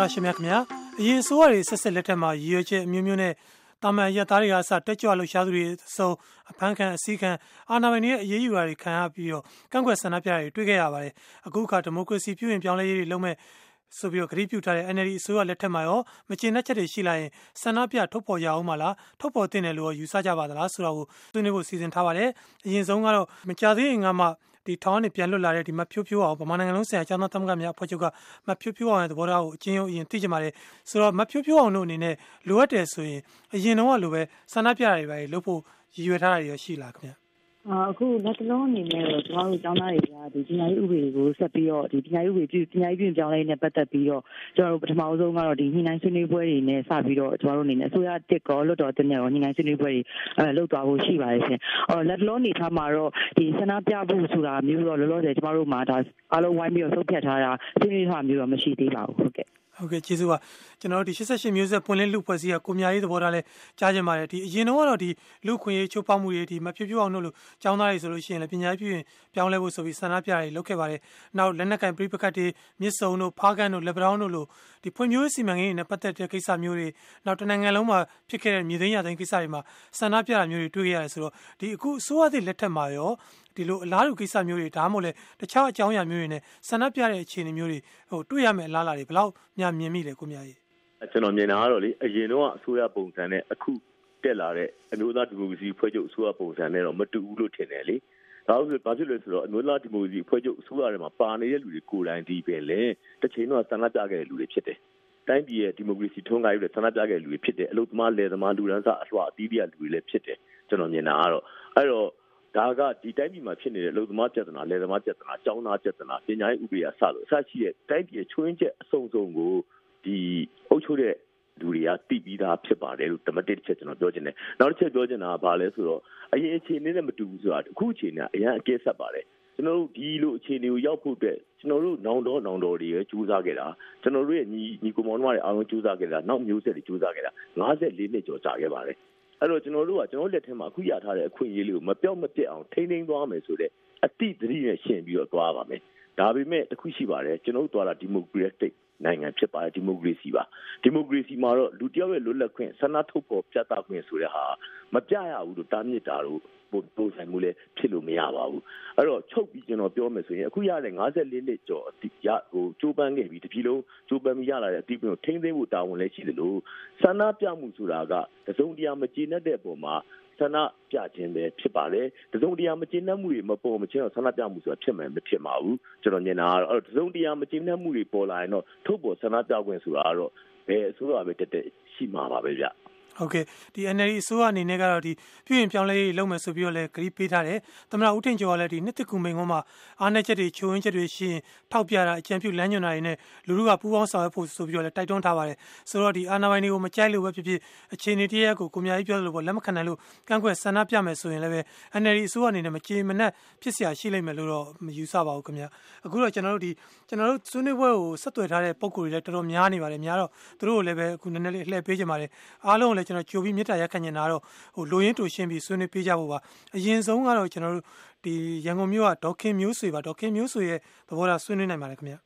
တော်ရရှိမြခင်ဗျာအရင်အစိုးရတွေဆက်ဆက်လက်ထက်မှာရည်ရွယ်ချက်အမျိုးမျိုးနဲ့တာမန်ရက်သားတွေကအစတက်ကြွလှုပ်ရှားသူတွေအစုံအဖမ်းခံအစည်းခံအာဏာပိုင်တွေရဲ့အရေးယူတာတွေခံရပြီးတော့ကန့်ကွက်ဆန္ဒပြတာတွေတွေ့ခဲ့ရပါတယ်အခုအခါဒီမိုကရေစီပြုရင်ပြောင်းလဲရေးတွေလုပ်မဲ့ဆိုပြီးတော့ဂရိပြုထားတဲ့ NLD အစိုးရလက်ထက်မှာရောမကျေနပ်ချက်တွေရှိလာရင်ဆန္ဒပြထုတ်ဖော်ရအောင်မလားထုတ်ဖော်တင်တယ်လို့ယူဆကြပါသလားဆိုတော့ဆွေးနွေးဖို့စီစဉ်ထားပါတယ်အရင်ဆုံးကတော့မကြသေးရင်ကမှ ဒီထောင်းနေပြန်လွတ်လာတဲ့ဒီမဖြိုးဖြိုးအောင်ဗမာနိုင်ငံလုံးဆိုင်ရာကျောင်းသားသမဂ္ဂများအဖွဲ့ချုပ်ကမဖြိုးဖြိုးအောင်ရဲ့သဘောထားကိုအချင်းချင်းအရင်သိကြပါတယ်ဆိုတော့မဖြိုးဖြိုးအောင်တို့အနေနဲ့လိုအပ်တယ်ဆိုရင်အရင်တော့ကလိုပဲဆန္ဒပြတာတွေပဲလုပ်ဖို့ရည်ရွယ်ထားတာတွေရှိလားခင်ဗျ အခုလက်တလုံးအနေနဲ့တော့ကျမတို့ကျောင်းသားတွေကဒီပညာရေးဥပဒေကိုဆက်ပြီးတော့ဒီပညာရေးဥပဒေပညာရေးပြင်ပြောင်းလဲနဲ့ပတ်သက်ပြီးတော့ကျွန်တော်တို့ပထမဆုံးကတော့ဒီညှိနှိုင်းဆွေးနွေးပွဲတွေနဲ့စပြီးတော့ကျွန်တော်တို့အနေနဲ့အစိုးရတစ်ကောလွတ်တော်တင်နဲ့ရောညှိနှိုင်းဆွေးနွေးပွဲတွေအဲလုပ်သွားဖို့ရှိပါတယ်ရှင်။အော်လက်တလုံးအနေထားမှာတော့ဒီဆန္ဒပြဖို့ဆိုတာမျိုးတော့လောလောဆယ်ကျမတို့မှာဒါအားလုံးဝိုင်းပြီးတော့ဆုံးဖြတ်ထားတာဆွေးနွေးထားမျိုးတော့မရှိသေးပါဘူးဟုတ်ကဲ့ ဟုတ်ကဲ့ကျေးဇူးပါကျွန်တော်တို့ဒီ88မျိုးဆက်ပွင့်လင်းလူဖွဲ့စည်းကကိုမြရေးသဘောထားလဲကြားကြပါတယ်ဒီအရင်တော့ကတော့ဒီလူခွင့်ရေးချိုးဖောက်မှုတွေဒီမဖြစ်ပြအောင်လို့ចောင်းသားတွေဆိုလို့ရှိရင်လည်းပညာရေးပြုရင်ပြောင်းလဲဖို့ဆိုပြီးဆန္ဒပြတွေလုပ်ခဲ့ပါတယ်နောက်လက်နက်ကင်ပြိပကတ်တွေမြစ်စုံတို့ဖားကန်တို့လက်ပတောင်းတို့လို့ဒီဖွံ့ဖြိုးရေးစီမံကိန်းတွေနဲ့ပတ်သက်တဲ့ကိစ္စမျိုးတွေနောက်တနိုင်ငံလုံးမှာဖြစ်ခဲ့တဲ့မြေသိမ်းရသိမ်းကိစ္စတွေမှာဆန္ဒပြတာမျိုးတွေတွေ့ခဲ့ရတယ်ဆိုတော့ဒီအခုအစိုးရသစ်လက်ထက်မှာရော ဒီလိုအလားတူကိစ္စမျိုးတွေဒါမှမဟုတ်လေတခြားအကြောင်းအရာမျိုးတွေနဲ့ဆန္ဒပြတဲ့အခြေအနေမျိုးတွေဟိုတွေ့ရမယ့်အလားအလာတွေဘယ်လောက်များမြင်မိလဲကိုမြကြီးကျွန်တော်မြင်တာကတော့လေအရင်တော့အစိုးရပုံစံနဲ့အခုတက်လာတဲ့အမျိုးသားဒီမိုကရေစီဖွဲ့ချုပ်အစိုးရပုံစံနဲ့တော့မတူဘူးလို့ထင်တယ်လေဒါဆိုဘာဖြစ်လဲဆိုတော့အမျိုးသားဒီမိုကရေစီဖွဲ့ချုပ်အစိုးရထဲမှာပါနေတဲ့လူတွေကိုယ်တိုင်ဒီပဲလေတစ်ချိန်တော့ဆန္ဒပြခဲ့တဲ့လူတွေဖြစ်တယ်တိုင်းပြည်ရဲ့ဒီမိုကရေစီထွန်းကားရေးတွေဆန္ဒပြခဲ့တဲ့လူတွေဖြစ်တယ်အလုပ်သမားလယ်သမားလူရန်စားအလွှာအသီးသီးလူတွေလည်းဖြစ်တယ်ကျွန်တော်မြင်တာကတော့အဲ့တော့ ဒါကဒီတိုင်းပြည်မှာဖြစ်နေတဲ့အလုပ်သမားပြဿနာလယ်သမားပြဿနာကျောင်းသားပြဿနာပညာရေးဥပဒေအစလို့အစရှိတဲ့တိုင်းပြည်ချွင်းချက်အစုံစုံကိုဒီအုပ်ချုပ်တဲ့လူတွေကတိပြီးသားဖြစ်ပါတယ်လို့တမတစ်တစ်ချက်ကျွန်တော်ပြောချင်တယ်နောက်တစ်ချက်ပြောချင်တာကဘာလဲဆိုတော့အရင်အခြေအနေနဲ့မတူဘူးဆိုတာအခုအခြေအနေကအရင်အကဲဆက်ပါတယ်ကျွန်တော်တို့ဒီလိုအခြေအနေကိုရောက်ဖို့အတွက်ကျွန်တော်တို့နောင်တော်နောင်တော်တွေရကြိုးစားခဲ့တာကျွန်တော်တို့ရဲ့ညီညီကိုမောင်တို့တွေအားလုံးကြိုးစားခဲ့တာနောက်မျိုးဆက်တွေကြိုးစားခဲ့တာ54နှစ်ကျော်ကြာခဲ့ပါတယ် အဲ့တော့ကျွန်တော်တို့ကကျွန်တော်လက်ထဲမှာအခုရထားတဲ့အခွင့်အရေးလေးကိုမပြောက်မပြက်အောင်ထိန်းသိမ်းသွားမယ်ဆိုတဲ့အတိတ်တတိနဲ့ရှင်ပြီးတော့သွားပါမယ်ဒါပေမဲ့တခုရှိပါတယ်ကျွန်တော်တို့သွားတာဒီမိုကရက်တစ်နိုင်ငံဖြစ်ပါတယ်ဒီမိုကရေစီပါဒီမိုကရေစီမှာတော့လူတယောက်ရဲ့လွတ်လပ်ခွင့်ဆန္ဒထုတ်ဖော်ပြသခွင့်ဆိုတဲ့ဟာမပြရဘူးလို့တားမြစ်တာလို့ ပုံစံမျိုးလည်းဖြစ်လို့မရပါဘူးအဲ့တော့ချုပ်ပြီးကျွန်တော်ပြောမယ်ဆိုရင်အခုရတဲ့54နှစ်ကျော်အတိရဟိုကျိုးပန်းခဲ့ပြီးတပြည်လုံးကျိုးပန်းပြီးရလာတဲ့အတိအပြုထိန်းသိမ်းဖို့တာဝန်လည်းရှိတယ်လို့ဆန္ဒပြမှုဆိုတာကတစုံတရာမကျေနပ်တဲ့အပေါ်မှာဆန္ဒပြခြင်းပဲဖြစ်ပါတယ်။တစုံတရာမကျေနပ်မှုတွေမပေါ်မချင်းတော့ဆန္ဒပြမှုဆိုတာဖြစ်မယ်မဖြစ်ပါဘူး။ကျွန်တော်မြင်တာကတော့အဲ့တော့တစုံတရာမကျေနပ်မှုတွေပေါ်လာရင်တော့ထုတ်ပေါ်ဆန္ဒပြခွင့်ဆိုတာကတော့ဘယ်အစိုးရပဲတက်တက်ရှိမှာပါပဲဗျ။ ဟုတ်ကဲ့ဒီ NLD အစိုးရအနေနဲ့ကတော့ဒီပြည်ရင်ပြောင်းလဲရေးလုပ်မယ်ဆိုပြီးတော့လည်းဂရီးပေးထားတယ်သမရဦးထင်ကျော်ကလည်းဒီနှစ်တကူမိန်ကုန်းမှာအားနည်းချက်တွေချိုးရင်းချက်တွေရှိရင်ထောက်ပြတာအကြံပြုလမ်းညွှန်တာတွေနဲ့လူလူကပူးပေါင်းဆောင်ရွက်ဖို့ဆိုပြီးတော့လည်းတိုက်တွန်းထားပါတယ်ဆိုတော့ဒီအာဏာပိုင်တွေကိုမကြိုက်လို့ပဲဖြစ်ဖြစ်အခြေအနေတရရက်ကိုကိုမြကြီးပြောလို့ပေါ့လက်မခံနိုင်လို့ကန့်ကွက်ဆန္ဒပြမယ်ဆိုရင်လည်းပဲ NLD အစိုးရအနေနဲ့မကြေမနက်ဖြစ်เสียရှိလိမ့်မယ်လို့တော့မယူဆပါဘူးခင်ဗျအခုတော့ကျွန်တော်တို့ဒီကျွန်တော်တို့ဆွေးနွေးပွဲကိုဆက်သွယ်ထားတဲ့ပုံကိုယ်တွေလည်းတော်တော်များနေပါတယ်များတော့သူတို့ကိုလည်းပဲအခုနည်းနည်းလေးလှည့်ပေးကြပါတယ်အားလုံးကိုလည်း ကျွန်တော်ကြိုပြီးမြစ်တာရက်ခံနေတာတော့ဟိုလိုရင်းတူရှင်းပြီးဆွေးနွေးပေးကြဖို့ပါအရင်ဆုံးကတော့ကျွန်တော်တို့ဒီရန်ကုန်မြို့ကဒေါခင်မျိုးဆွေပါဒေါခင်မျိုးဆွေရဲ့သဘောထားဆွေးနွေးနိုင်ပါတယ်ခင်ဗျာ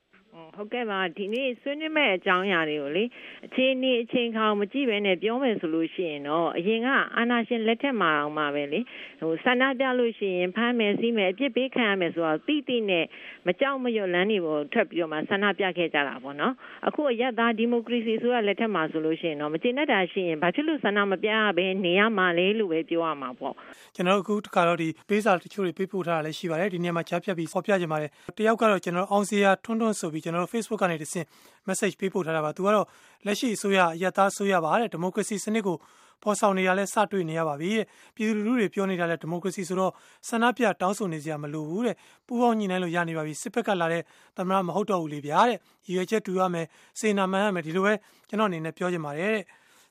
ဟုတ်ကဲ့ပါဒီနေ့ဆွေးနွေးမဲ့အကြောင်းအရာတွေကိုလေအခြေအနေအချိန်ခါမကြည့်ဘဲနဲ့ပြောမယ်ဆိုလို့ရှိရင်တော့အရင်ကအာနာရှင်လက်ထက်မှာအောင်မှာပဲလေဟိုဆန္ဒပြလို့ရှိရင်ဖမ်းမယ်စီးမယ်အပြစ်ပေးခံရမယ်ဆိုတော့တိတိနဲ့မကြောက်မရွံ့လန်းနေပေါ်ထွက်ပြီးတော့မှဆန္ဒပြခဲ့ကြတာပေါ့နော်အခုအရက်သားဒီမိုကရေစီဆိုရလက်ထက်မှာဆိုလို့ရှိရင်တော့မကျေနပ်တာရှိရင်ဘာဖြစ်လို့ဆန္ဒမပြရဘဲနေရမှာလဲလို့ပဲပြောရမှာပေါ့ကျွန်တော်အခုတခါတော့ဒီပေးစာတချို့တွေပေးပို့ထားတာလည်းရှိပါတယ်ဒီနေ့မှာချားဖြတ်ပြီးဖော်ပြကြပါတယ်တယောက်ကတော့ကျွန်တော်အောင်စရာထွန်းထွန်းဆိုပြီးကျွန်တော် Facebook ကနေတဆင့် message ပေးပို့ထားတာပါသူကတော့လက်ရှိအစိုးရအယက်သားအစိုးရပါတဲ့ဒီမိုကရေစီစနစ်ကိုပေါ်ဆောင်နေရလဲစတွေ့နေရပါပြီတဲ့ပြည်သူလူထုတွေပြောနေတာလဲဒီမိုကရေစီဆိုတော့ဆန္ဒပြတောင်းဆိုနေစရာမလိုဘူးတဲ့ပူပေါင်းညီနိုင်လို့ရနေပါပြီစစ်ဘက်ကလာတဲ့သမရမဟုတ်တော့ဘူးလေဗျာတဲ့ရည်ရွယ်ချက်တူရမယ်စေနာမှန်ရမယ်ဒီလိုပဲကျွန်တော်အနေနဲ့ပြောချင်ပါတယ်တဲ့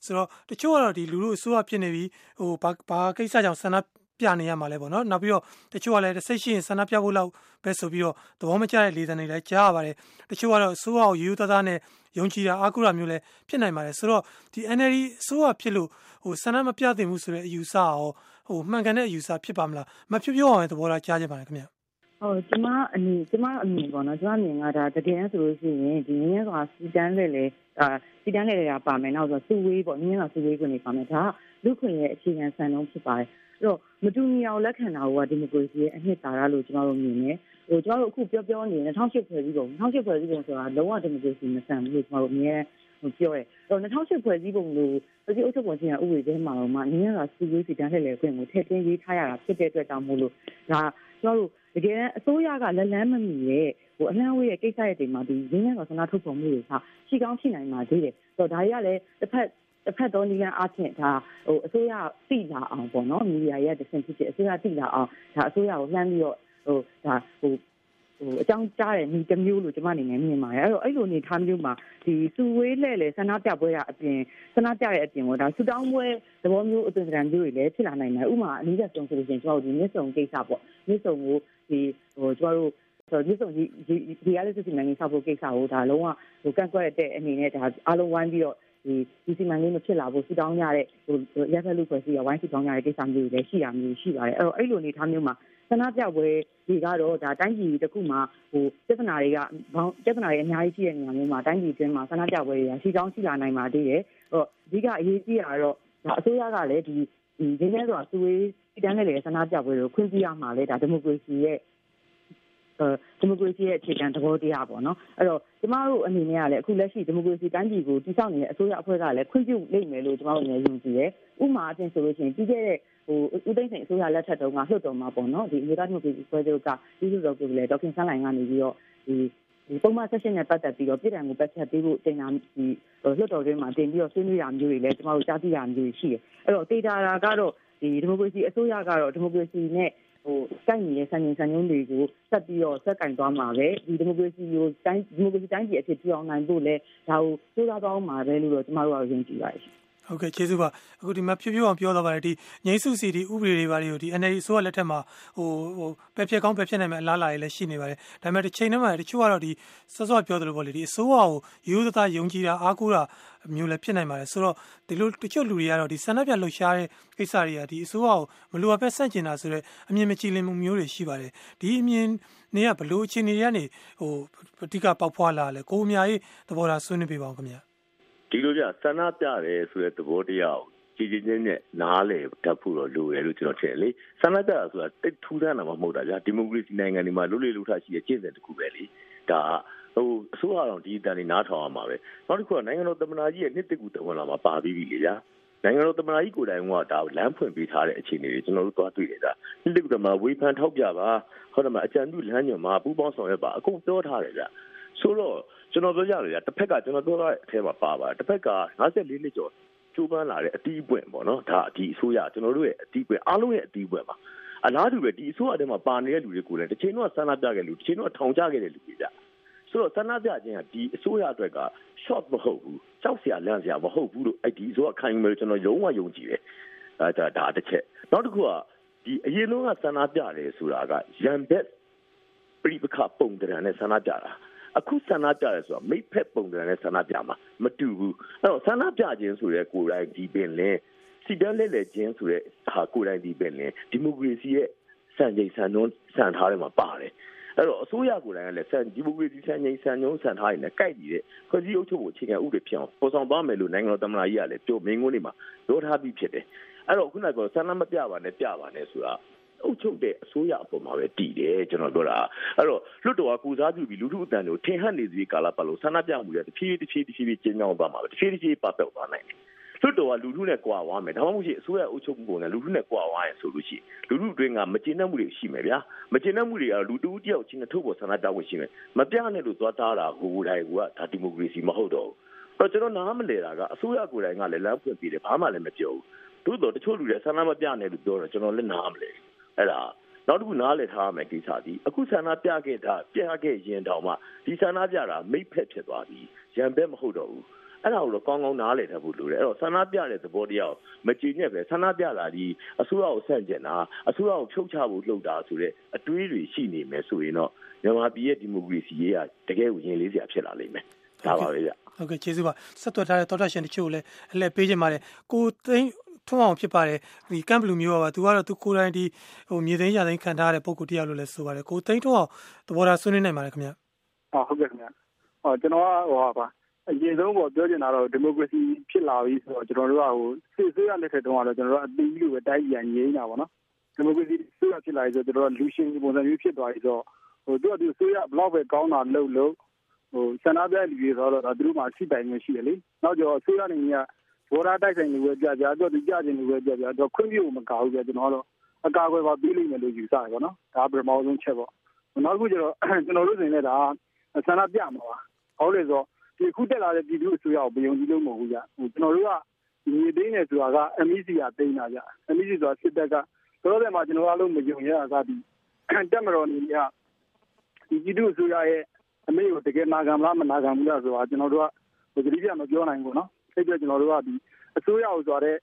ဆိုတော့တချို့ကတော့ဒီလူလူအစိုးရဖြစ်နေပြီဟိုဘာဘာကိစ္စကြောင့်ဆန္ဒ ပြနေရမှာလဲပေါ့နော်နောက်ပြီးတော့တချို့ကလည်းစိတ်ရှိရင်ဆန္ဒပြဖို့လောက်ပဲဆိုပြီးတော့သဘောမကျတဲ့လေသံတွေလည်းကြားရပါတယ်တချို့ကတော့အစိုးရကိုယူသားသားနဲ့ယုံကြည်တာအာကုရမျိုးလည်းဖြစ်နိုင်ပါတယ်ဆိုတော့ဒီ NLD အစိုးရဖြစ်လို့ဟိုဆန္ဒမပြသင့်ဘူးဆိုတဲ့အယူဆရောဟိုမှန်ကန်တဲ့အယူဆဖြစ်ပါမလားမဖြစ်ပြောအောင်သဘောထားကြားကြပါနဲ့ခင်ဗျဟုတ်ကျမအနေကျမအမြင်ပေါ့နော်ကျမအမြင်ကဒါတကယ်ဆိုလို့ရှိရင်ဒီငင်းစွာစီတန်းလေလေဒါစီတန်းလေတွေကပါမယ်နောက်ဆိုစုဝေးပေါ့နင်းလာစုဝေးခွင့်တွေပါမယ်ဒါကလူခွင့်ရဲ့အခြေခံစံနှုန်းဖြစ်ပါတယ် အဲ့တော့မတူညီအောင်လက်ခံတာကဒီမိုကရေစီရဲ့အနှစ်သာရလို့ကျွန်တော်တို့မြင်တယ်ဟိုကျွန်တော်တို့အခုပြောပြောနေ2008ဖွဲ့စည်းပုံ2008ဖွဲ့စည်းပုံဆိုတာလုံးဝဒီမိုကရေစီမဆန်ဘူးလို့ကျွန်တော်တို့အမြဲဟိုပြောရဲအဲ့တော့2008ဖွဲ့စည်းပုံလို့ပြည်သူ့အုပ်ချုပ်ပုံချင်းဥပဒေထဲမှာတော့မှနင်းရတာစီရေးစီတန်းလှည့်လည်ခွင့်ကိုထည့်သွင်းရေးထားရတာဖြစ်တဲ့အတွက်ကြောင့်မို့လို့ဒါကျွန်တော်တို့တကယ်အစိုးရကလက်လန်းမမီရဲ့ဟိုအလန်းဝေးရဲ့ကိစ္စရဲ့တိမ်မှာဒီရင်းနှီးတော်ဆန္ဒထုတ်ဖော်မှုတွေကရှိကောင်းရှိနိုင်မှာသေးတယ်။ဆိုတော့ဒါတွေကလည်းတစ်ဖက် တစ်ဖက်သောနည်းလမ်းအချင်းဒါဟိုအစိုးရသိလာအောင်ပေါ့နော်မီဒီယာရဲ့တဆင့်ဖြစ်ဖြစ်အစိုးရသိလာအောင်ဒါအစိုးရကိုလှမ်းပြီးတော့ဟိုဒါဟိုဟိုအကြောင်းကြားတဲ့ညီတစ်မျိုးလို့ကျွန်မအနေနဲ့မြင်ပါတယ်အဲ့တော့အဲ့လိုအနေထားမျိုးမှာဒီစုဝေးလဲလဲဆန္ဒပြပွဲကအပြင်ဆန္ဒပြတဲ့အပြင်ကိုဒါဆူတောင်းပွဲသဘောမျိုးအသွင်သဏ္ဍာန်မျိုးတွေလည်းဖြစ်လာနိုင်တယ်ဥပမာအနည်းဆုံးဆိုလို့ရှိရင်ကျွန်တော်တို့ဒီမြစ်ဆုံကိစ္စပေါ့မြစ်ဆုံကိုဒီဟိုကျွန်တော်တို့ဆိုတော့ဒီဆိုဒီဒီအားလေးစစ်စီမံကိန်းဆောက်ဖို့ကိစ္စကိုဒါလုံးဝဟိုကန့်ကွက်တဲ့အနေနဲ့ဒါအားလုံးဝိုင်းပြီးတော့ ဒီဒီစီမံကိန်းမဖြစ်လာဖို့စူတောင်းရတဲ့ဟိုရက်ဖက်လူဖွဲ့စည်းရဝိုင်းစူတောင်းရတဲ့ကိစ္စမျိုးတွေလည်းရှိရမျိုးရှိပါတယ်အဲ့တော့အဲ့လိုအနေထားမျိုးမှာဆန္ဒပြပွဲတွေကတော့ဒါတိုင်းပြည်တစ်ခုမှာဟိုပြဿနာတွေကဘောင်းပြဿနာတွေအများကြီးရှိတဲ့နေရာမျိုးမှာတိုင်းပြည်အတွင်းမှာဆန္ဒပြပွဲတွေကရှိကောင်းရှိလာနိုင်ပါသေးတယ်။ဟိုအဓိကအရေးကြီးတာကတော့ဒါအစိုးရကလည်းဒီဒီရင်းနှီးဆိုတာစုဝေးတန်းတဲ့ဆန္ဒပြပွဲတွေကိုခွင့်ပြုရမှာလေဒါဒီမိုကရေစီရဲ့ ဒီမိုကရေစီရဲ့အခြေခံသဘောတရားပေါ့နော်အဲ့တော့ကျမတို့အနေနဲ့ကလည်းအခုလက်ရှိဒီမိုကရေစီတိုင်းပြည်ကိုတည်ဆောက်နေတဲ့အစိုးရအဖွဲ့ကလည်းခွင့်ပြုလိမ့်မယ်လို့ကျမတို့လည်းယုံကြည်တယ်ဥပမာအပြင်ဆိုလို့ရှိရင်ပြီးခဲ့တဲ့ဟိုဦးသိန်းစိန်အစိုးရလက်ထက်တုန်းကလွှတ်တော်မှာပေါ့နော်ဒီအမျိုးသားဒီမိုကရေစီဖွဲ့ချုပ်ကပြည်သူ့တော်ကိုလည်းဒေါက်ခင်ဆန်းလိုင်ကနေပြီးတော့ဒီဒီပုံမှန်ဆက်ရှင်နဲ့ပတ်သက်ပြီးတော့ပြည်ထောင်ကိုပတ်သက်ပြီးဖို့တင်တာဒီလွှတ်တော်တွင်းမှာတင်ပြီးတော့ဆွေးနွေးရမျိုးတွေလည်းကျမတို့ကြားသိရမျိုးတွေရှိတယ်အဲ့တော့တေတာတာကတော့ဒီဒီမိုကရေစီအစိုးရကတော့ဒီမိုကရေစီနဲ့ ဟိုစိုက်နေတဲ့ဆန်ရင်ဆန်ညုံတွေကိုဆက်ပြီးတော့ဆက်ကင်သွားမှာပဲဒီဒီမိုကရေစီကိုတိုင်းဒီမိုကရေစီတိုင်းပြည်အဖြစ်ပြောင်းနိုင်ဖို့လဲဒါကိုစူးစမ်းသွားမှာပဲလို့တော့ကျမတို့ကယုံကြည်ပါတယ် ဟုတ်ကဲ့ကျေးဇူးပါအခုဒီမှာဖြည်းဖြည်းအောင်ပြောတော့ပါတယ်ဒီငိမ့်စုစီဒီဥပဒေတွေပါတွေကိုဒီ NLD ဆိုရလက်ထက်မှာဟိုဟိုပက်ဖြက်ကောင်းပက်ဖြက်နိုင်မဲ့အလားအလာတွေလည်းရှိနေပါတယ်ဒါပေမဲ့တစ်ချိန်တည်းမှာတချို့ကတော့ဒီစောစောပြောသလိုပေါ့လေဒီအစိုးရကိုရိုးသားယုံကြည်တာအားကိုးတာမျိုးလည်းဖြစ်နိုင်ပါတယ်ဆိုတော့ဒီလိုတချို့လူတွေကတော့ဒီဆန္ဒပြလှုပ်ရှားတဲ့ကိစ္စတွေကဒီအစိုးရကိုမလိုအပ်ပဲဆန့်ကျင်တာဆိုတော့အမြင်မကြည်လင်မှုမျိုးတွေရှိပါတယ်ဒီအမြင်နေကဘလို့အခြေအနေတွေကနေဟိုအဓိကပေါက်ဖွာလာလဲကိုအများကြီးသဘောထားဆွေးနွေးပေးပါအောင်ခင်ဗျာ ဒီလိုကြဆန္ဒပြတယ်ဆိုတဲ့သဘောတရားကိုကြည်ကြည်ချင်းနဲ့နားလေတတ်ဖို့တော့လိုတယ်လို့ကျွန်တော်ထင်တယ်လေဆန္ဒပြတာဆိုတာတိတ်ထူးဆန်းတာမှမဟုတ်တာဗျာဒီမိုကရေစီနိုင်ငံတွေမှာလူလေလူထရှိတဲ့ကျင့်စဉ်တစ်ခုပဲလေဒါဟိုအစိုးရတော်ဒီတန်နေနားထောင်ရမှာပဲနောက်တစ်ခုကနိုင်ငံတော်သမ္မတကြီးရဲ့နှစ်တကူတဝန်လာမှာပါပြီးပြီလေဗျာနိုင်ငံတော်သမ္မတကြီးကိုယ်တိုင်ကဒါလမ်းဖွင့်ပေးထားတဲ့အခြေအနေတွေကျွန်တော်တို့သွားတွေ့တယ်ဒါနှစ်တကူတမှာဝေဖန်ထောက်ပြပါဟုတ်တယ်မအကြံပြုလမ်းညွှန်မှာပူးပေါင်းဆောင်ရွက်ပါအကုန်ပြောထားတယ်ဗျာဆိုတော့ ကျွန်တော်ပြောကြတယ်တစ်ဖက်ကကျွန်တော်ပြောတဲ့အထဲမှာပါပါတစ်ဖက်က54နှစ်ကျော်ကျိုးပန်းလာတဲ့အတီးပွင့်ပေါ့နော်ဒါဒီအစိုးရကျွန်တော်တို့ရဲ့အတီးပွင့်အားလုံးရဲ့အတီးပွင့်ပါအလားတူပဲဒီအစိုးရထဲမှာပါနေတဲ့လူတွေကိုလည်းတစ်ချိန်တော့ဆန္ဒပြခဲ့လူတစ်ချိန်တော့ထောင်ချခဲ့တဲ့လူတွေကြဆိုတော့ဆန္ဒပြခြင်းကဒီအစိုးရအတွက်က short မဟုတ်ဘူးကြောက်စရာလန့်စရာမဟုတ်ဘူးလို့အဲ့ဒီအစိုးရခိုင်မယ်ကျွန်တော်ယုံဝယုံကြည်တယ်အဲဒါဒါတစ်ချက်နောက်တစ်ခုကဒီအရင်လုံးကဆန္ဒပြတယ်ဆိုတာကရန်ဘက်ပြိပခပုံတရံနဲ့ဆန္ဒပြတာ အခုဆန္ဒပြရဲဆိုတာမိဖက်ပုံစံနဲ့ဆန္ဒပြမှာမတူဘူးအဲ့တော့ဆန္ဒပြခြင်းဆိုတဲ့ကိုယ်တိုင်ဒီပင်လင်းစီတန်းလဲလဲခြင်းဆိုတဲ့ဟာကိုယ်တိုင်ဒီပင်လင်းဒီမိုကရေစီရဲ့စံချိန်စံနှုန်းစံထားတွေမှာပါတယ်အဲ့တော့အစိုးရကိုယ်တိုင်ကလည်းစံဒီမိုကရေစီစံချိန်စံနှုန်းစံထားတွေနဲ့ကိုက်တည်တဲ့ဖွဲ့စည်းအုပ်ချုပ်ဖို့အခြေခံဥပဒေဖြစ်အောင်ပေါ်ဆောင်သွားမယ်လို့နိုင်ငံတော်သမ္မတကြီးကလည်းပြောမင်းကုန်းတွေမှာပြောထားပြီးဖြစ်တယ်အဲ့တော့ခုနကဆန္ဒမပြပါနဲ့ပြပါနဲ့ဆိုတာ အုပ်ချုပ်တဲ့အစိုးရအပေါ်မှာပဲတည်တယ်ကျွန်တော်ပြောတာအဲ့တော့လွတ်တော်ကကူစားပြုပြီးလူထုအတန်ကိုထင်ဟပ်နေစီကာလပတ်လို့ဆန္ဒပြမှုတွေတဖြည်းဖြည်းတဖြည်းဖြည်းကျင်းကြောင်းသွားမှာပဲတဖြည်းဖြည်းပတ်သက်သွားနိုင်တယ်လွတ်တော်ကလူထုနဲ့ကြွားသွားမယ်ဒါမှမဟုတ်ရှိအစိုးရအုပ်ချုပ်မှုပုံနဲ့လူထုနဲ့ကြွားသွားရင်ဆိုလို့ရှိရင်လူထုအတွင်းကမကျေနပ်မှုတွေရှိမယ်ဗျာမကျေနပ်မှုတွေကတော့လူတူတယောက်ချင်းနဲ့ထုတ်ပေါ်ဆန္ဒပြဖို့ရှိမယ်မပြနဲ့လို့သွားတားတာဟိုတိုင်းကဒါဒီမိုကရေစီမဟုတ်တော့ဘူးတော့ကျွန်တော်နားမလဲတာကအစိုးရကိုယ်တိုင်ကလည်းလမ်းဖွင့်ပြီးတယ်ဘာမှလည်းမပြောဘူးသို့တော့တချို့လူတွေဆန္ဒမပြနဲ့လို့ပြောတော့ကျွန်တော်လည်းနားမလဲ အဲ့ဒါနောက်တစ်ခုနားလည်ထားရမယ်ကိစ္စဒီအခုဆန္ဒပြခဲ့တာပြခဲ့ရင်တောင်မှဒီဆန္ဒပြတာမိတ်ဖက်ဖြစ်သွားပြီရံဘက်မဟုတ်တော့ဘူးအဲ့ဒါကိုတော့ကောင်းကောင်းနားလည်ထားဖို့လိုတယ်အဲ့တော့ဆန္ဒပြတဲ့သဘောတရားမကြည်ညက်ပဲဆန္ဒပြတာဒီအစိုးရကိုဆန့်ကျင်တာအစိုးရကိုဖြုတ်ချဖို့လှုပ်တာဆိုတဲ့အတွေးတွေရှိနေမယ်ဆိုရင်တော့မြန်မာပြည်ရဲ့ဒီမိုကရေစီရေးကတကယ်ကိုရင်လေးစရာဖြစ်လာလိမ့်မယ်ဒါပါပဲဗျဟုတ်ကဲ့ကျေးဇူးပါဆက်သွယ်ထားတဲ့တော်တာရှင်တချို့လည်းအလှည့်ပေးခြင်းပါတယ်ကိုသိန်း ထွန်းအောင်ဖြစ်ပါတယ်ဒီကမ်ဘလူမျိုးပါသူကတော့သူကိုယ်တိုင်ဒီဟိုမြေသိမ်းရသိမ်းခံထားရတဲ့ပုံကိုတရားလို့လည်းဆိုပါတယ်ကိုသိန်းထွန်းအောင်သဘောထားဆွေးနွေးနိုင်ပါတယ်ခင်ဗျဟုတ်ကဲ့ခင်ဗျဟောကျွန်တော်ကဟောပါအရင်ဆုံးပေါ့ပြောချင်တာတော့ဒီမိုကရေစီဖြစ်လာပြီဆိုတော့ကျွန်တော်တို့ကဟိုစစ်ဆေးရလက်ထက်တုန်းကတော့ကျွန်တော်တို့အသေးကြီးလိုပဲတိုင်းပြည်ငြိမ်းတာပေါ့နော်ဒီမိုကရေစီဆိုရဖြစ်လာပြီဆိုတော့ကျွန်တော်တို့လူရှင်ပုံစံမျိုးဖြစ်သွားပြီဆိုတော့ဟိုသူကသူဆိုရဘလောက်ပဲကောင်းတာလုပ်လို့ဟိုဆန္ဒပြလူတွေဆိုတော့သူတို့မှရှိတိုင်မျိုးရှိတယ်လေနောက်ကျော်ဆိုရနေက ဘောရာတိုက်ဆိုင်လူပဲကြကြတော့သူကြခြင်းလူပဲကြကြတော့ခွင့်ပြုမကောက်ဘူးပြကျွန်တော်တို့အကာအကွယ်ပါပြီးလိမ့်မယ်လို့ယူဆတယ်ပေါ့နော်ဒါပထမဆုံးချက်ပေါ့နောက်တစ်ခုကျတော့ကျွန်တော်တို့ဆိုရင်လည်းဒါဆန္ဒပြမှာပါဟုတ်လေဆိုဒီခုတက်လာတဲ့ပြည်သူ့အစိုးရကိုမယုံကြည်လို့မဟုတ်ဘူးကြဟိုကျွန်တော်တို့ကညီသိန်းနေဆိုတာက MEC ကတိန်းတာကြ MEC ဆိုတာစစ်တပ်ကတော်တော်မှာကျွန်တော်အားလုံးမယုံရတာကဒီတက်မတော်နေကဒီပြည်သူ့အစိုးရရဲ့အမေကိုတကယ်နာခံမလားမနာခံဘူးလားဆိုတာကျွန်တော်တို့ကဒီကြည့်ပြမပြောနိုင်ဘူးနော် အဲ့တော့ကျွန်တော်တို့ကဒီအစိုးရကိုဆိုတဲ့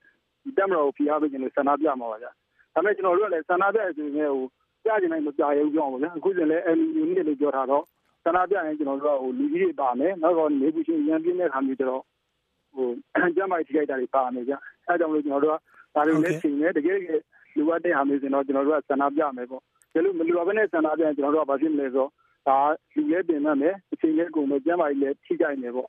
ဒီတက်မတော်ကိုဖိအားပေးခြင်းလို့ဆန္ဒပြမှာပါဗျာဒါပေမဲ့ကျွန်တော်တို့ကလည်းဆန္ဒပြအစီအစဉ်ကိုပြကြနိုင်မပြရဘူးကြောင်းပါဗျာအခုဆိုလည်း MU နဲ့လို့ပြောထားတော့ဆန္ဒပြရင်ကျွန်တော်တို့ကဟိုလူကြီးတွေပါမယ်နောက်တော့နေပူရှင်ရန်ပြင်းတဲ့ခါမျိုးကျတော့ဟိုကျမ်းမာရေးထိခိုက်တာတွေပါမယ်ဗျအဲကြောင့်လို့ကျွန်တော်တို့ကဒါတွေလည်းချိန်နေတကယ်တကယ်လူဝတ်တဲ့ဟာမျိုးဆိုတော့ကျွန်တော်တို့ကဆန္ဒပြမယ်ပေါ့ဒါလို့မလူဝတ်နဲ့ဆန္ဒပြရင်ကျွန်တော်တို့ကဘာဖြစ်မလဲဆိုတော့ဒါလူလဲတင်မှမယ်အချိန်လေးကုန်မယ်ကျမ်းမာရေးလည်းထိခိုက်နေပေါ့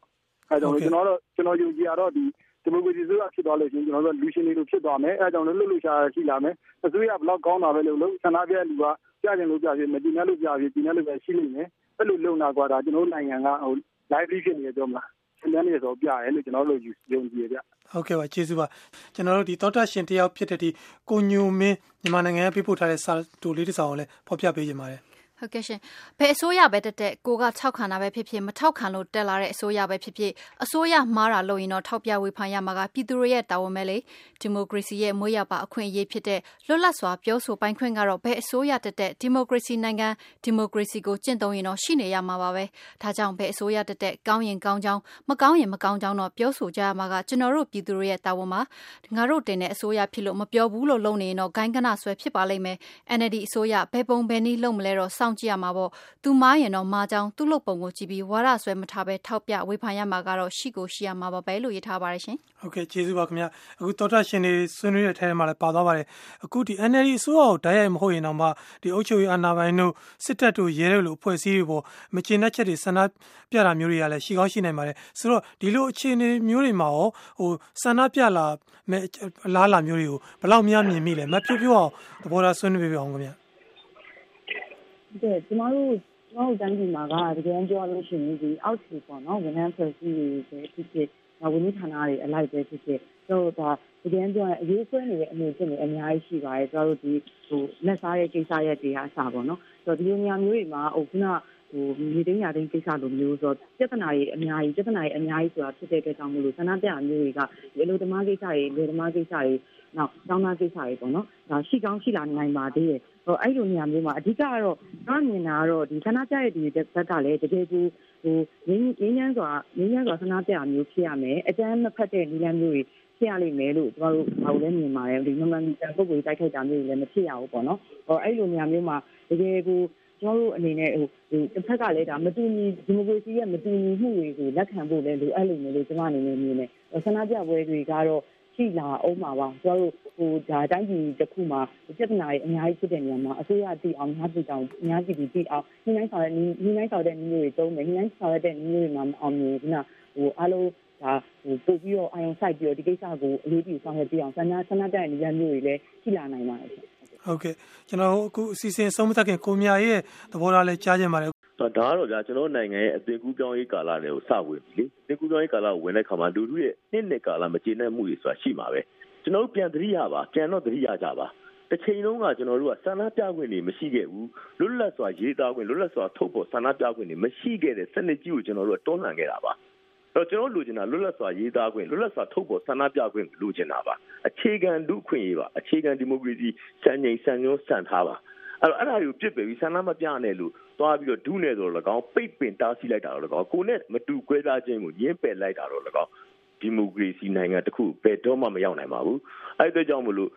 အဲကြောင့်လို့ကျွန်တော်တို့ကျွန်တော်ယုံကြည်ရတော့ဒီဒီမိုကရေစီဆိုတာဖြစ်သွားလို့ရှိရင်ကျွန်တော်တို့လူရှင်တွေလိုဖြစ်သွားမယ်အဲကြောင့်လို့လှုပ်လှုပ်ရှားရှိလာမယ်အစိုးရဘလောက်ကောင်းတာပဲလို့လို့ဆန္ဒပြလူကကြကြလို့ကြပြမတည်နေလို့ကြပြတည်နေလို့ပဲရှိလိမ့်မယ်အဲ့လိုလုံနာကွာဒါကျွန်တော်နိုင်ငံကဟို live ဖြစ်နေကြမှာဆင်းရဲနေဆိုပြရဲလို့ကျွန်တော်တို့ယုံကြည်ရဗျဟုတ်ကဲ့ပါကျေးဇူးပါကျွန်တော်တို့ဒီတောတာရှင်တယောက်ဖြစ်တဲ့ဒီကိုညိုမင်းမြန်မာနိုင်ငံကပြပို့ထားတဲ့စာတူလေးတစ်စောင်ကိုလည်းဖော်ပြပေးကြပါတယ် ဟုတ်ကဲ့ရှင်ဘယ်အစိုးရပဲတက်တက်ကိုကထောက်ခံတာပဲဖြစ်ဖြစ်မထောက်ခံလို့တက်လာတဲ့အစိုးရပဲဖြစ်ဖြစ်အစိုးရမှားတာလို့ရင်တော့ထောက်ပြဝေဖန်ရမှာကပြည်သူတွေရဲ့တာဝန်ပဲလေဒီမိုကရေစီရဲ့မွေးရပါအခွင့်အရေးဖြစ်တဲ့လွတ်လပ်စွာပြောဆိုပိုင်ခွင့်ကတော့ဘယ်အစိုးရတက်တက်ဒီမိုကရေစီနိုင်ငံဒီမိုကရေစီကိုကျင့်သုံးရင်တော့ရှိနေရမှာပါပဲဒါကြောင့်ဘယ်အစိုးရတက်တက်ကောင်းရင်ကောင်းကြောင်းမကောင်းရင်မကောင်းကြောင်းတော့ပြောဆိုကြရမှာကကျွန်တော်တို့ပြည်သူတွေရဲ့တာဝန်ပါငါတို့တင်တဲ့အစိုးရဖြစ်လို့မပြောဘူးလို့လုပ်နေရင်တော့ဂိုင်းကနဆွဲဖြစ်ပါလိမ့်မယ် NLD အစိုးရဘယ်ပုံဘယ်နည်းလုပ်မလဲတော့စောင့်ကြည့်ရမှာပေါ့သူမားရင်တော့မာကြောင်သူ့လုပ်ပုံကိုကြည့်ပြီးဝါရဆွဲမထားပဲထောက်ပြဝေဖန်ရမှာကတော့ရှိကိုရှိရမှာပါပဲလို့ရေးထားပါတယ်ရှင်ဟုတ်ကဲ့ကျေးဇူးပါခင်ဗျအခုတော်တာရှင်တွေဆွေးနွေးတဲ့ထဲမှာလည်းပါသွားပါတယ်အခုဒီ NLD အစိုးရကိုတိုက်ရိုက်မဟုတ်ရင်တော့မှဒီအုပ်ချုပ်ရေးအာဏာပိုင်တို့စစ်တပ်တို့ရဲတို့လိုအဖွဲ့အစည်းတွေပေါ်မကျေနပ်ချက်တွေဆန္ဒပြတာမျိုးတွေကလည်းရှိကောင်းရှိနိုင်ပါတယ်ဆိုတော့ဒီလိုအခြေအနေမျိုးတွေမှာရောဟိုဆန္ဒပြလာမဲ့အလားလာမျိုးတွေကိုဘယ်လောက်များမြင်မိလဲမဖြိုးဖြိုးအောင်သဘောထားဆွေးနွေးပြအောင်ခင်ဗျ တဲ့ကျမတို့ကျမတို့တိုင်းပြည်မှာကတကယ်ပြောလို့ရှိရင်ဒီအောက်ခြေပေါ့နော်ဝန်ထမ်းဖွဲ့စည်းတွေပဲဖြစ်ဖြစ်ဝန်ကြီးဌာနတွေအလိုက်ပဲဖြစ်ဖြစ်တို့ဒါတကယ်ပြောရင်အရေးဆွဲနေတဲ့အမှုဖြစ်နေအများကြီးရှိပါတယ်ကျတို့ဒီဟိုလက်စားရဲ့ကိစ္စရဲ့တရားအစားပေါ့နော်ဆိုတော့ဒီလိုနေရာမျိုးတွေမှာဟိုခုနဟိုမြေသိမ်းရာသိမ်းကိစ္စလိုမျိုးဆိုတော့ပြဿနာတွေအများကြီးပြဿနာတွေအများကြီးဆိုတာဖြစ်တဲ့အတွက်ကြောင့်မလို့ဆန္ဒပြမျိုးတွေကဒီလိုဓမ္မကိစ္စတွေလူဓမ္မကိစ္စတွေနောက်တောင်းတကိစ္စတွေပေါ့နော်ဒါရှိကောင်းရှိလာနိုင်ပါသေးတယ်ဟို အဲ့လိုနေရာမျိုးမှာအဓိကကတော့ကျွန်တော်မြင်တာကတော့ဒီဆန္ဒပြရဲ့ဒီဘက်ကလည်းတကယ်ကိုဟိုငင်းငင်းညမ်းစွာငင်းညမ်းစွာဆန္ဒပြမျိုးဖြစ်ရမယ်အကျန်းမဖတ်တဲ့နည်းလမ်းမျိုးတွေဖြစ်ရလိမ့်မယ်လို့ကျွန်တော်တို့ဘာလို့လဲမြင်ပါတယ်ဒီမမှန်ကန်ပုဂ္ဂိုလ်တိုက်ခိုက်တာမျိုးတွေလည်းမဖြစ်ရဘူးပေါ့နော်ဟိုအဲ့လိုနေရာမျိုးမှာတကယ်ကိုကျွန်တော်တို့အနေနဲ့ဟိုဒီတစ်ဖက်ကလည်းဒါမတူညီဒီမိုကရေစီရဲ့မတူညီမှုတွေကိုလက်ခံဖို့လည်းလိုအပ်လိမ့်မယ်လို့ကျွန်မအနေနဲ့မြင်တယ်ဆန္ဒပြပွဲတွေကတော့ ရှိလာအောင်ပါပါကျွန်တော်တို့ဟိုဒါတိုင်းပြည်တစ်ခုမှာပြဿနာတွေအများကြီးဖြစ်တဲ့နေရာမှာအစိုးရတည်အောင်များပြည်အောင်များပြည်တည်အောင်ညှိနှိုင်းဆောင်တဲ့ညှိနှိုင်းဆောင်တဲ့နည်းမျိုးတွေတုံးတယ်ညှိနှိုင်းဆောင်တဲ့နည်းမျိုးတွေမှာမအောင်မြင်ဘူးနော်ဟိုအားလုံးဒါဟိုပို့ပြီးတော့အာရုံစိုက်ပြီးတော့ဒီကိစ္စကိုအလေးပြုဆောင်ရွက်ပြအောင်ဆန္ဒဆန္ဒတဲ့နေရာမျိုးတွေလည်းရှိလာနိုင်ပါတယ်ဟုတ်ကဲ့ကျွန်တော်အခုအစီအစဉ်ဆုံးမသက်ခင်ကိုမြရဲ့သဘောထားလေးကြားချင်ပါတယ် ဒါကတော့ကြာကျွန်တော်နိုင်ငံရဲ့အသွင်ကူးပြောင်းရေးကာလတွေကိုစဝင်ပြီလေအသွင်ကူးပြောင်းရေးကာလကိုဝင်တဲ့ခါမှာလူထုရဲ့နှစ်နှစ်ကာလမကျေနပ်မှုတွေဆိုတာရှိမှာပဲကျွန်တော်တို့ပြန်သတိရပါပြန်တော့သတိရကြပါတစ်ချိန်လုံးကကျွန်တော်တို့ကဆန္ဒပြခွင့်တွေမရှိခဲ့ဘူးလွတ်လပ်စွာရေးသားခွင့်လွတ်လပ်စွာထုတ်ဖော်ဆန္ဒပြခွင့်တွေမရှိခဲ့တဲ့စနစ်ကြီးကိုကျွန်တော်တို့ကတွန်းလှန်ခဲ့တာပါတော့ကျွန်တော်လိုချင်တာလွတ်လပ်စွာရေးသားခွင့်လွတ်လပ်စွာထုတ်ဖော်ဆန္ဒပြခွင့်လိုချင်တာပါအခြေခံဒုခွင့်ရေးပါအခြေခံဒီမိုကရေစီစံချိန်စံညွှန်းစံထားပါ အဲ့တော့အဲ့ဒါကိုပြစ်ပယ်ပြီးဆန္ဒမပြနဲ့လို့သွားပြီးတော့ဒုနဲ့ဆိုတော့၎င်းပိတ်ပင်တားဆီးလိုက်တာတော့၎င်းကိုနဲ့မတူကွဲပြားခြင်းကိုညှင်းပယ်လိုက်တာတော့၎င်းဒီမိုကရေစီနိုင်ငံတစ်ခုဘယ်တော့မှမရောက်နိုင်ပါဘူးအဲ့ဒါကြောင့်မလို့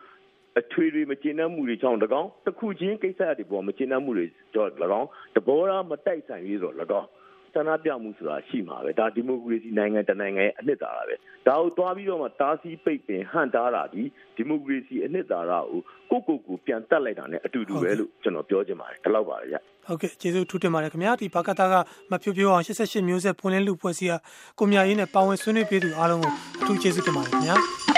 အထွေတွေမကျေနပ်မှုတွေကြောင့်၎င်းတစ်ခုချင်းကိစ္စတွေပေါ်မကျေနပ်မှုတွေကြောင့်၎င်းတဘောထားမတိုက်ဆိုင်ရေးဆိုတော့၎င်း ဆန္ဒပြမှုဆိုတာရှိမှာပဲဒါဒီမိုကရေစီနိုင်ငံတနိုင်ငံရဲ့အနှစ်သာရပဲဒါကိုတွားပြီးတော့မှတားဆီးပိတ်ပင်ဟန်တားတာဒီဒီမိုကရေစီအနှစ်သာရကိုကိုကိုကိုပြန်တက်လိုက်တာ ਨੇ အတူတူပဲလို့ကျွန်တော်ပြောချင်ပါတယ်ဒီလောက်ပါလေဗျဟုတ်ကဲ့ကျေးဇူးထူးတင်ပါတယ်ခင်ဗျာဒီဘာကတာကမဖြိုးဖြိုးအောင်88မျိုးဆက်ဖွင့်လင်းလူဖွဲ့စည်းကကိုမြရေးနဲ့ပါဝင်ဆွေးနွေးပေးသူအားလုံးကိုအထူးကျေးဇူးတင်ပါတယ်ခင်ဗျာ